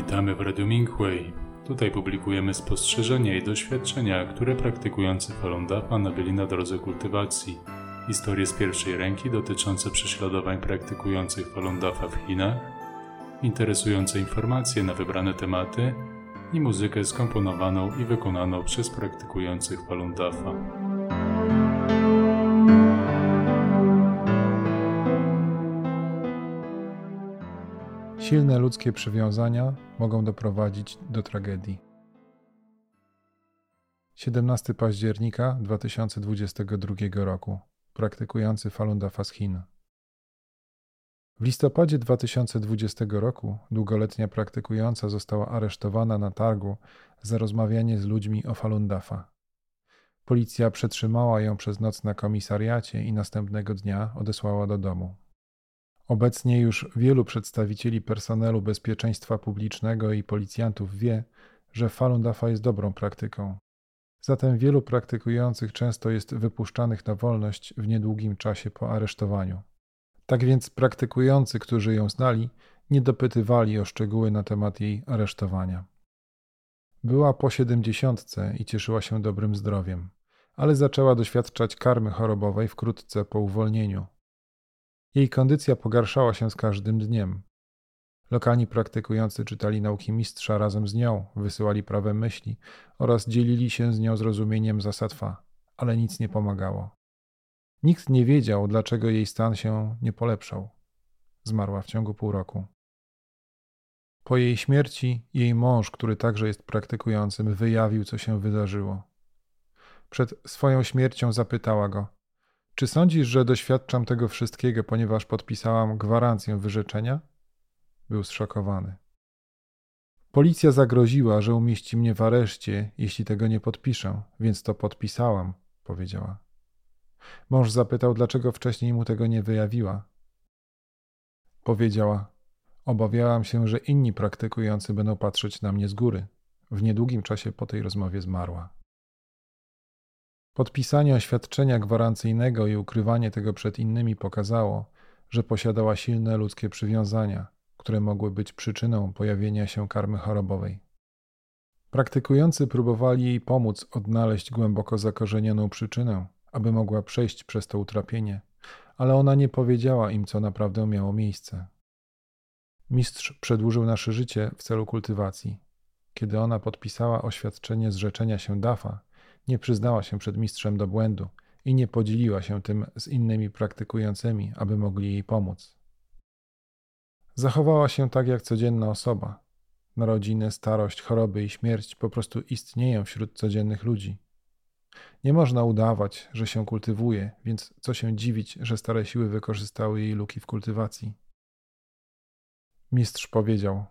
Witamy w Radio Minghui. Tutaj publikujemy spostrzeżenia i doświadczenia, które praktykujący Falun Dafa nabyli na drodze kultywacji. Historie z pierwszej ręki dotyczące prześladowań praktykujących Falun Dafa w Chinach, interesujące informacje na wybrane tematy i muzykę skomponowaną i wykonaną przez praktykujących Falun Dafa. Silne ludzkie przywiązania mogą doprowadzić do tragedii. 17 października 2022 roku. Praktykujący Falun Dafa z Chin. W listopadzie 2020 roku długoletnia praktykująca została aresztowana na targu za rozmawianie z ludźmi o Falun Dafa. Policja przetrzymała ją przez noc na komisariacie i następnego dnia odesłała do domu. Obecnie już wielu przedstawicieli personelu bezpieczeństwa publicznego i policjantów wie, że Falun Dafa jest dobrą praktyką. Zatem wielu praktykujących często jest wypuszczanych na wolność w niedługim czasie po aresztowaniu. Tak więc praktykujący, którzy ją znali, nie dopytywali o szczegóły na temat jej aresztowania. Była po siedemdziesiątce i cieszyła się dobrym zdrowiem, ale zaczęła doświadczać karmy chorobowej wkrótce po uwolnieniu. Jej kondycja pogarszała się z każdym dniem. Lokalni praktykujący czytali nauki mistrza razem z nią, wysyłali prawe myśli oraz dzielili się z nią zrozumieniem zasad fa, ale nic nie pomagało. Nikt nie wiedział, dlaczego jej stan się nie polepszał. Zmarła w ciągu pół roku. Po jej śmierci jej mąż, który także jest praktykującym, wyjawił, co się wydarzyło. Przed swoją śmiercią zapytała go: Czy sądzisz, że doświadczam tego wszystkiego, ponieważ podpisałam gwarancję wyrzeczenia? Był zszokowany. Policja zagroziła, że umieści mnie w areszcie, jeśli tego nie podpiszę, więc to podpisałam, powiedziała. Mąż zapytał, dlaczego wcześniej mu tego nie wyjawiła. Powiedziała: Obawiałam się, że inni praktykujący będą patrzeć na mnie z góry. W niedługim czasie po tej rozmowie zmarła. Podpisanie oświadczenia gwarancyjnego i ukrywanie tego przed innymi pokazało, że posiadała silne ludzkie przywiązania, które mogły być przyczyną pojawienia się karmy chorobowej. Praktykujący próbowali jej pomóc odnaleźć głęboko zakorzenioną przyczynę, aby mogła przejść przez to utrapienie, ale ona nie powiedziała im, co naprawdę miało miejsce. Mistrz przedłużył nasze życie w celu kultywacji. Kiedy ona podpisała oświadczenie zrzeczenia się Dafa, nie przyznała się przed mistrzem do błędu i nie podzieliła się tym z innymi praktykującymi, aby mogli jej pomóc. Zachowała się tak jak codzienna osoba. Narodziny, starość, choroby i śmierć po prostu istnieją wśród codziennych ludzi. Nie można udawać, że się kultywuje, więc co się dziwić, że stare siły wykorzystały jej luki w kultywacji. Mistrz powiedział: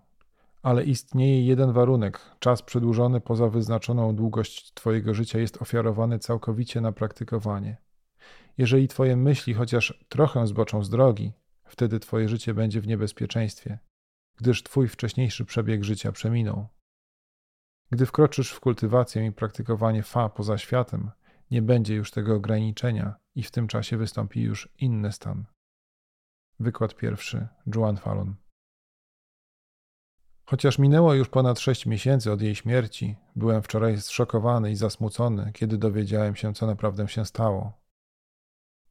Ale istnieje jeden warunek: czas przedłużony poza wyznaczoną długość Twojego życia jest ofiarowany całkowicie na praktykowanie. Jeżeli Twoje myśli chociaż trochę zboczą z drogi, wtedy Twoje życie będzie w niebezpieczeństwie, gdyż Twój wcześniejszy przebieg życia przeminął. Gdy wkroczysz w kultywację i praktykowanie fa poza światem, nie będzie już tego ograniczenia i w tym czasie wystąpi już inny stan. Wykład pierwszy. Juan Fallon. Chociaż minęło już ponad sześć miesięcy od jej śmierci, byłem wczoraj zszokowany i zasmucony, kiedy dowiedziałem się, co naprawdę się stało.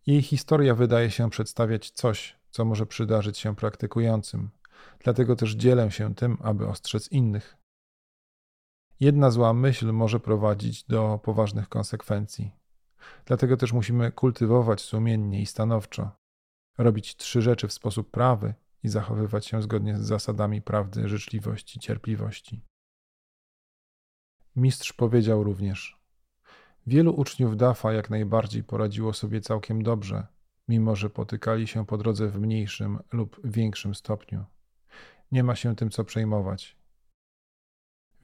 Jej historia wydaje się przedstawiać coś, co może przydarzyć się praktykującym, dlatego też dzielę się tym, aby ostrzec innych. Jedna zła myśl może prowadzić do poważnych konsekwencji. Dlatego też musimy kultywować sumiennie i stanowczo, robić trzy rzeczy w sposób prawy i zachowywać się zgodnie z zasadami prawdy, życzliwości, cierpliwości. Mistrz powiedział również: Wielu uczniów Dafa jak najbardziej poradziło sobie całkiem dobrze, mimo że potykali się po drodze w mniejszym lub większym stopniu. Nie ma się tym co przejmować.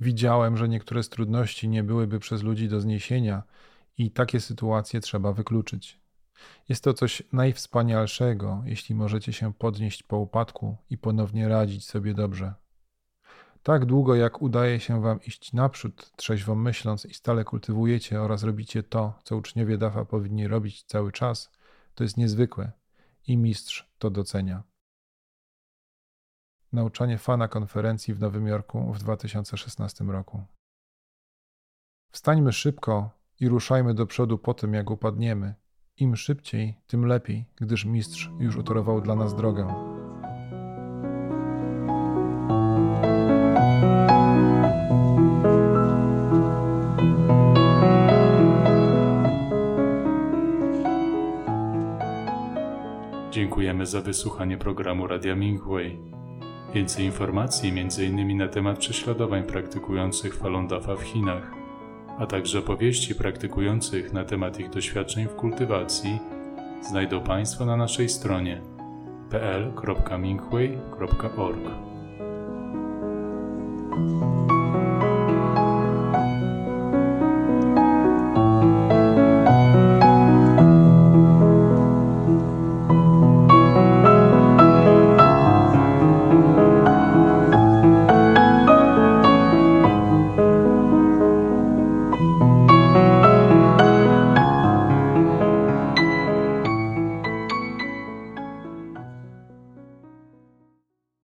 Widziałem, że niektóre z trudności nie byłyby przez ludzi do zniesienia i takie sytuacje trzeba wykluczyć. Jest to coś najwspanialszego, jeśli możecie się podnieść po upadku i ponownie radzić sobie dobrze. Tak długo jak udaje się wam iść naprzód, trzeźwo myśląc i stale kultywujecie oraz robicie to, co uczniowie Dafa powinni robić cały czas, to jest niezwykłe i mistrz to docenia. nauczanie Fana konferencji w Nowym Jorku w 2016 roku. Wstańmy szybko i ruszajmy do przodu po tym, jak upadniemy. Im szybciej, tym lepiej, gdyż mistrz już utorował dla nas drogę. Dziękujemy za wysłuchanie programu Radia Minghui. Więcej informacji, m.in. na temat prześladowań praktykujących Falun Dafa w Chinach, a także opowieści praktykujących na temat ich doświadczeń w kultywacji, znajdą Państwo na naszej stronie pl.minghui.org.